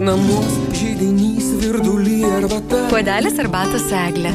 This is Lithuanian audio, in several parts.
Namus žydinys virdulį arbata. Puodelis arbatos eglė.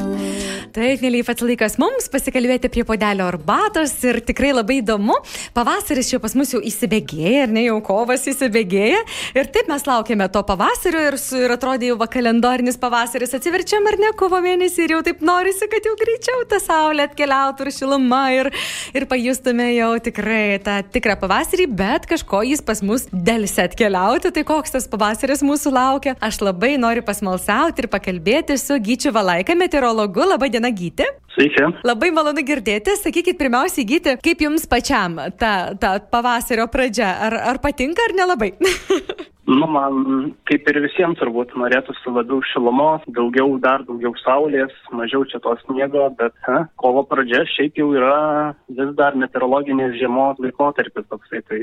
Taip, mėlyje pats laikas mums pasikalbėti prie podelio arbatos ir tikrai labai įdomu. Pavasaris čia pas mus jau įsibėgėja, ar ne jau kovas įsibėgėja. Ir taip mes laukiame to pavasario ir, su, ir atrodė jau kalendorinis pavasaris atsiverčiam ar ne kovo mėnesį ir jau taip norisi, kad jau greičiau ta saulė atkeliautų ir šiluma ir, ir pajustume jau tikrai tą tikrą pavasarį, bet kažko jis pas mus dėlse atkeliauti. Tai koks tas pavasaris mūsų laukia? Aš labai noriu pasmalsauti ir pakalbėti su Gyčiu Valaika, meteorologu. Labadiena diena, Gyti. Sveiki. Labai malonu girdėti. Sakykit, pirmiausiai, Gyti, kaip jums pačiam ta, ta pavasario pradžia? Ar, ar patinka, ar nelabai? nu, man, kaip ir visiems, turbūt norėtųsi labiau šilumos, daugiau, dar daugiau saulės, mažiau čia to sniego, bet he, kovo pradžia šiaip jau yra vis dar meteorologinės žiemos laikotarpis toksai. Tai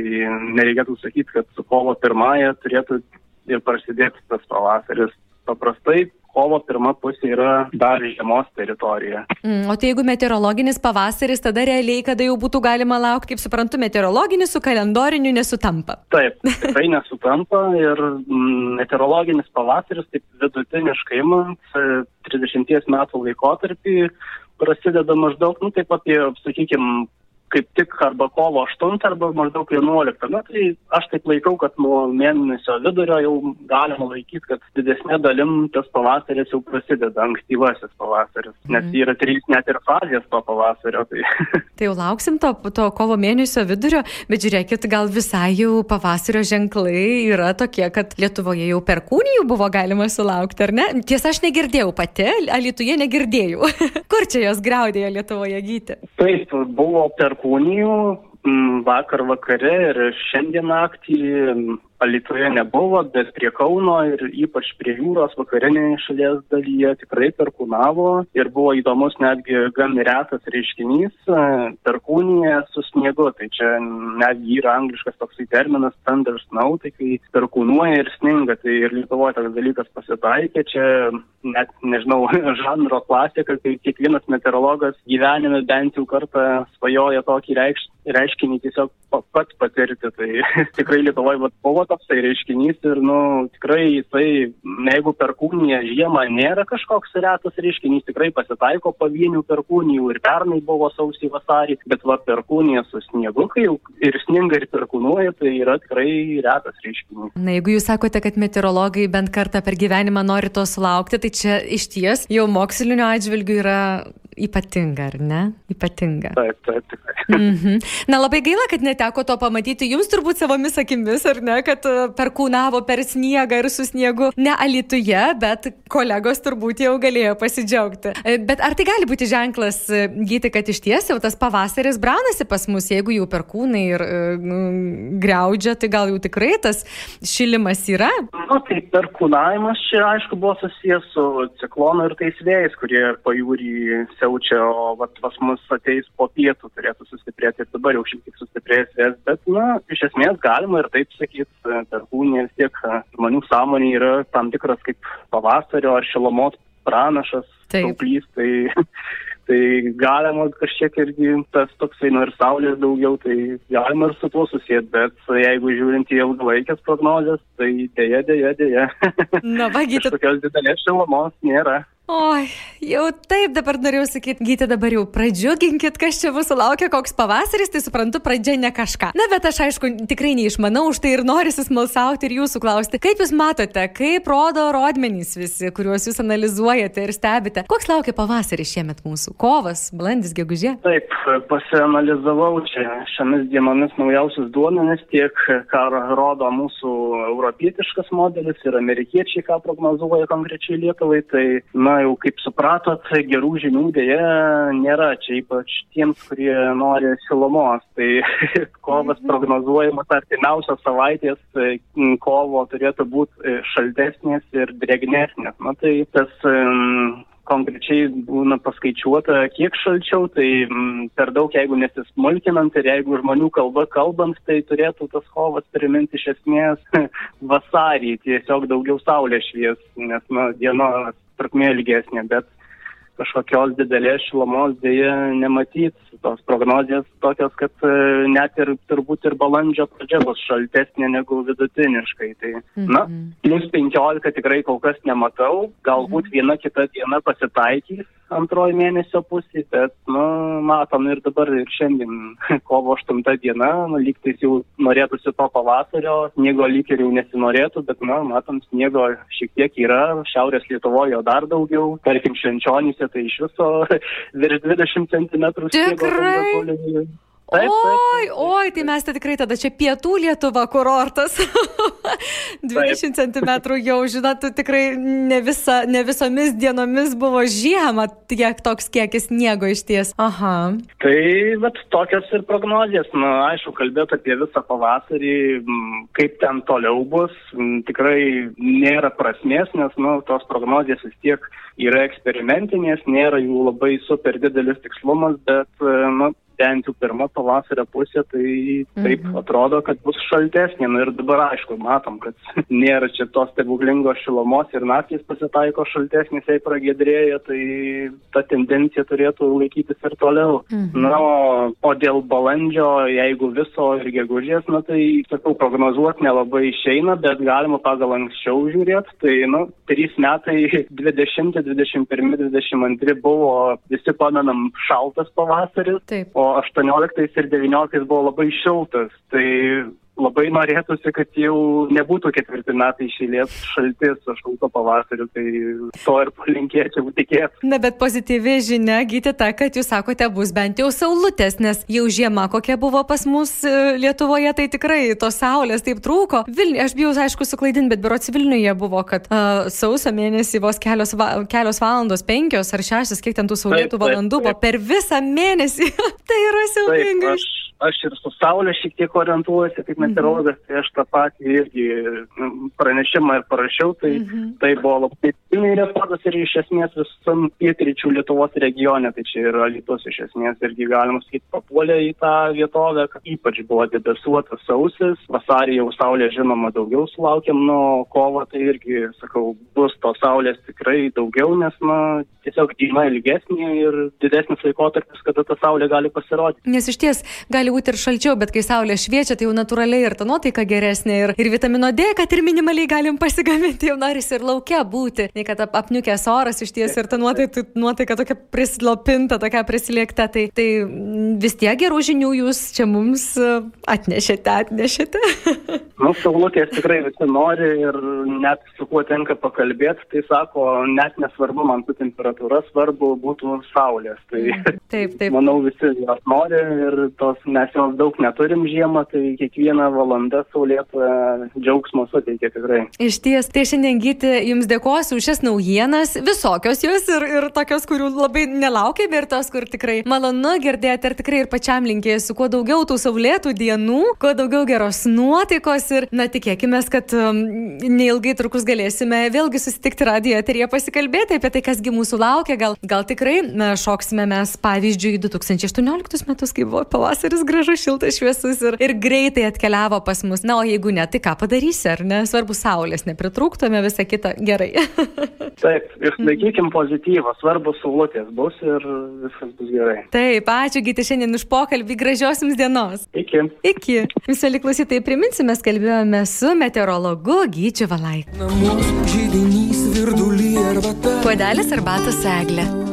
nereikėtų sakyti, kad su kovo pirmąją turėtų ir prasidėti tas pavasaris. Paprastai kovo pirma pusė yra dar žiemos teritorija. Mm, o tai jeigu meteorologinis pavasaris, tada realiai, kada jau būtų galima laukti, kaip suprantu, meteorologinis su kalendoriniu nesutampa. Taip, tikrai nesutampa ir mm, meteorologinis pavasaris, taip vidutiniškai imant, 30 e, metų laikotarpį prasideda maždaug, nu taip apie, sakykime, kaip tik arba kovo 8 arba maždaug 11. Na tai aš taip laikau, kad nuo mėnesio vidurio jau galima laikyti, kad didesnė dalim tas pavasaris jau prasideda, ankstyvasis pavasaris, nes mm. yra trys net ir fazės to pavasario. Tai, tai jau lauksim to, to kovo mėnesio vidurio, bet žiūrėkit, gal visai jau pavasario ženklai yra tokie, kad Lietuvoje jau perkūnijų buvo galima sulaukti, ar ne? Tiesa, aš negirdėjau pati, Alituje negirdėjau. Kur čia jos graudėjo Lietuvoje gyti? Taip, buvo perkūnijų perkūnijų mm, vakar vakare ir šiandien naktį Alitoje nebuvo, bet prie Kauno ir ypač prie jūros vakarinėje šalies dalyje tikrai perkūnavo ir buvo įdomus netgi gan retas reiškinys e, - perkūnija su sniegu. Tai čia netgi yra angliškas toksai terminas thunder snow, tai kai perkūnuoja ir sninga. Tai ir Lietuvoje toks dalykas pasitaikė. Čia net, nežinau, žanro klasika, kai kiekvienas meteorologas gyvenime bent jau kartą svajoja tokį reikš, reiškinį tiesiog pats patirti. Tai tikrai Lietuvoje buvo toksai reiškinys ir, nu, tikrai jisai, jeigu perkūnija žiemą nėra kažkoks retas reiškinys, tikrai pasitaiko pavienių perkūnijų ir pernai buvo sausį vasarį, bet va perkūnija su sniegu, kai jau ir sninga ir perkūnuoja, tai yra tikrai retas reiškinys. Na, jeigu jūs sakote, kad meteorologai bent kartą per gyvenimą nori to sulaukti, tai čia iš ties jau mokslinio atžvilgių yra ypatinga, ar ne? Ypatinga. Taip, taip, tikrai. -hmm. Na labai gaila, kad neteko to pamatyti jums turbūt savomis akimis, ar ne, kad e, perkūnavo per sniegą ir su sniegu ne alituje, bet kolegos turbūt jau galėjo pasidžiaugti. E, bet ar tai gali būti ženklas, e, gyti, kad iš ties jau tas pavasaris braunasi pas mus, jeigu jau perkūnai ir uh, greudžia, tai gal jau tikrai tas šilimas yra? Na, tai perkūnavimas čia aišku buvo susijęs su ciklonu ir tais vėjais, kurie pajūrį siaučia, o vat, pas mus ateis po pietų turėtų sustiprėti ir dabar jau šiek tiek sustiprės vės, bet, na, iš esmės galima ir taip sakyti, perkūnė vis tiek žmonių sąmonė yra tam tikras kaip pavasario ar šilumos pranašas, tauplys, tai Tai galima kažkiek irgi tas toksai, nu ir saulės daugiau, tai galima ir su tuo susijęti, bet jeigu žiūrint į ilgalaikės prognozes, tai dėja, dėja, dėja. Na, vagyti. Tokios didelės šilumos nėra. Oi, jau taip dabar norėjau sakyti, gyti dabar jau pradžiuginkit, kas čia mūsų laukia, koks pavasaris, tai suprantu, pradžia ne kažką. Na, bet aš aišku tikrai neišmanau, už tai ir noriu smalsauti ir jūsų klausti. Kaip jūs matote, kaip rodo rodmenys visi, kuriuos jūs analizuojate ir stebite? Koks laukia pavasaris šiemet mūsų? Kovas, balandis, gegužė? Taip, pasianalizavau čia šiomis dienomis naujausius duomenis, tiek ką rodo mūsų europietiškas modelis ir amerikiečiai, ką prognozuoja konkrečiai Lietuvai. Tai, na jau kaip supratot, gerų žinių dėja nėra, čia ypač tiems, kurie nori šilumos. Tai kovas mhm. prognozuojamas artimiausios savaitės kovo turėtų būti šaltesnės ir drėgnesnės. Na tai tas konkrečiai būna paskaičiuota, kiek šalčiau, tai per daug, jeigu nesismulkinant ir jeigu žmonių kalba kalbant, tai turėtų tas kovas priminti iš esmės vasarį, tiesiog daugiau saulės švies, nes na, diena trukmė ilgesnė, bet kažkokios didelės šilumos dėja nematyti. Tos prognozijas tokios, kad e, net ir turbūt ir balandžio pradžia bus šaltesnė negu vidutiniškai. Tai, na, plus 15 tikrai kol kas nematau, galbūt viena kita diena pasitaikys antroji mėnesio pusė, bet, nu, matom ir dabar ir šiandien kovo 8 diena, nu, lygtais jau norėtųsi to pavasario, sniego lyg ir jau nesinorėtų, bet, na, matom, sniego šiek tiek yra, šiaurės Lietuvoje dar daugiau, tarkim, švenčionyse tai iš viso virš 20 cm. Tikrai? Taip, taip, oi, oi, tai mes tai tikrai tada čia pietų Lietuva kurortas. 20 cm jau, žinot, tikrai ne, visa, ne visomis dienomis buvo žiema, tiek toks kiekis sniego iš ties. Aha. Tai, bet tokios ir prognozijas, na, aišku, kalbėti apie visą pavasarį, kaip ten toliau bus, tikrai nėra prasmės, nes, nu, tos prognozijas vis tiek yra eksperimentinės, nėra jų labai super didelis tikslumas, bet, nu, bent jau pirma pavasario pusė, tai taip mhm. atrodo, kad bus šaltesnė. Nu, ir dabar aišku, matom, kad nėra čia tos stebuklingos šilumos ir naktys pasitaiko šaltesnės, jei pragėdrėja, tai ta tendencija turėtų laikytis ir toliau. Mhm. Na, o, o dėl balandžio, jeigu viso ir gegužės, na tai, sakau, prognozuoti nelabai išeina, bet galima pagal anksčiau žiūrėti. Tai, nu, trys metai 20, 21, 22 buvo, visi pamenam, šaltas pavasaris. Taip. O 18 ir 19 buvo labai šiltas. Tai labai norėtųsi, kad jau nebūtų ketvirti metai išėlės šaltis, šalto pavasariu, tai to ir palinkėčiau tikėti. Na, bet pozityvi žinia, gyti ta, kad jūs sakote, bus bent jau saulutės, nes jau žiema kokia buvo pas mus e, Lietuvoje, tai tikrai tos saulės taip trūko. Vilniuje, aš bijau, aišku, suklaidinti, bet berots Vilniuje buvo, kad uh, sausio mėnesį vos kelios, va, kelios valandos, penkios ar šešios, kiek ten tų saulėtų taip, taip, valandų buvo per visą mėnesį. tai yra siaubingai. Aš aš ir su Saulė šiek tiek orientuojuosi kaip meteorologas, tai aš tą patį irgi nu, pranešimą ir parašiau, tai mm -hmm. tai buvo labai pilnai rekordas ir iš esmės visam pietryčių Lietuvos regione, tai čia yra Lietuvos iš esmės irgi galima sakyti papuolė į tą vietovę, kad ypač buvo debesuotas sausis, vasarį jau Saulė žinoma daugiau sulaukėm, nuo kovo tai irgi, sakau, bus to Saulės tikrai daugiau, nes, na, tiesiog diena ilgesnė ir didesnis laikotarpis, kada ta Saulė gali pasirodyti. Nes iš ties gali būti ir šalčiau, bet kai saulė šviečia, tai jau natūraliai ir ta nuotaika geresnė, ir, ir vitamino D, kad ir minimaliai galim pasigaminti, jau norisi ir laukia būti, nei kad ap, apniukęs oras iš ties ir ta nuotaika, nuotaika tokia prislopinta, tokia prisiliekta, tai, tai vis tiek gerų žinių jūs čia mums e, atnešėte, atnešėte. nu, saulutės tikrai visi nori ir net su kuo tenka pakalbėti, tai sako, net nesvarbu man su temperatūra, svarbu būtų saulės. Tai taip, taip. manau visi jos nori ir tos mes jos daug neturim žiemą, tai kiekviena valanda saulėta džiaugsmo suteikia tikrai. Iš ties, tai šiandien gyti jums dėkosiu už šias naujienas, visokios jos ir, ir tokios, kurių labai nelaukėme ir tos, kur tikrai malonu girdėti ir tikrai ir pačiam linkėsiu kuo daugiau tų saulėtų dienų, kuo daugiau geros nuotaikos ir, na, tikėkime, kad um, neilgai trukus galėsime vėlgi susitikti radijo eterija pasikalbėti apie tai, kasgi mūsų laukia, gal, gal tikrai na, šoksime mes pavyzdžiui 2018 metus, kai buvo pavasaris gražus, šiltas, šviesus ir, ir greitai atkeliavo pas mus. Na, o jeigu ne, tai ką padarysi, ar ne? Svarbu saulės, nepritrūktume, visą kitą gerai. Taip, išlaikykim pozityvą, svarbu saulutės bus ir viskas bus gerai. Taip, ačiū Gyti šiandien už pokalbį, gražios jums dienos. Iki. Iki. Jūs, mėly klausytojai, priminsime, kalbėjome su meteorologu Gyčiu Valai. Puodelis arbatos eglė.